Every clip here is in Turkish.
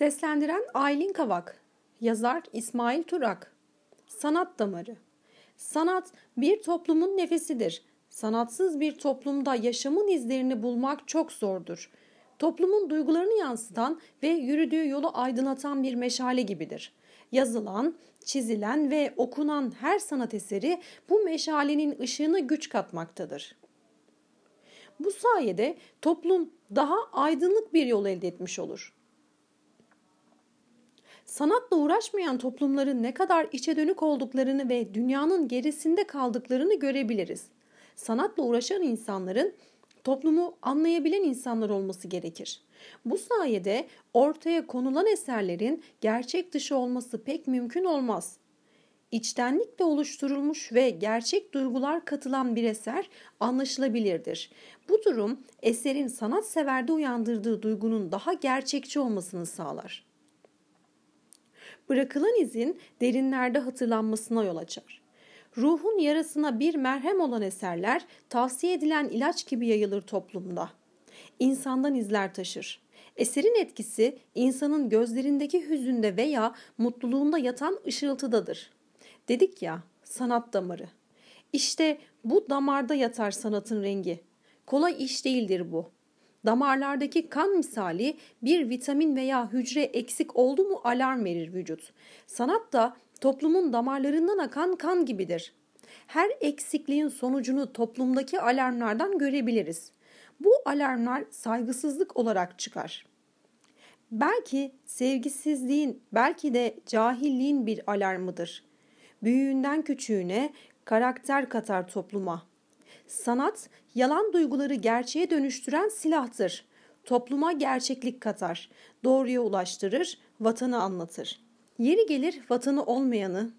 Seslendiren Aylin Kavak Yazar İsmail Turak Sanat Damarı Sanat bir toplumun nefesidir. Sanatsız bir toplumda yaşamın izlerini bulmak çok zordur. Toplumun duygularını yansıtan ve yürüdüğü yolu aydınlatan bir meşale gibidir. Yazılan, çizilen ve okunan her sanat eseri bu meşalenin ışığına güç katmaktadır. Bu sayede toplum daha aydınlık bir yol elde etmiş olur. Sanatla uğraşmayan toplumların ne kadar içe dönük olduklarını ve dünyanın gerisinde kaldıklarını görebiliriz. Sanatla uğraşan insanların toplumu anlayabilen insanlar olması gerekir. Bu sayede ortaya konulan eserlerin gerçek dışı olması pek mümkün olmaz. İçtenlikle oluşturulmuş ve gerçek duygular katılan bir eser anlaşılabilirdir. Bu durum eserin sanat severde uyandırdığı duygunun daha gerçekçi olmasını sağlar bırakılan izin derinlerde hatırlanmasına yol açar. Ruhun yarasına bir merhem olan eserler tavsiye edilen ilaç gibi yayılır toplumda. İnsandan izler taşır. Eserin etkisi insanın gözlerindeki hüzünde veya mutluluğunda yatan ışıltıdadır. Dedik ya sanat damarı. İşte bu damarda yatar sanatın rengi. Kolay iş değildir bu. Damarlardaki kan misali bir vitamin veya hücre eksik oldu mu alarm verir vücut. Sanat da toplumun damarlarından akan kan gibidir. Her eksikliğin sonucunu toplumdaki alarmlardan görebiliriz. Bu alarmlar saygısızlık olarak çıkar. Belki sevgisizliğin, belki de cahilliğin bir alarmıdır. Büyüğünden küçüğüne karakter katar topluma. Sanat, yalan duyguları gerçeğe dönüştüren silahtır. Topluma gerçeklik katar, doğruya ulaştırır, vatanı anlatır. Yeri gelir vatanı olmayanı,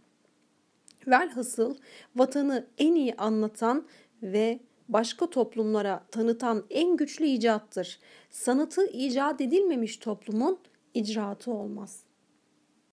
velhasıl vatanı en iyi anlatan ve başka toplumlara tanıtan en güçlü icattır. Sanatı icat edilmemiş toplumun icraatı olmaz.''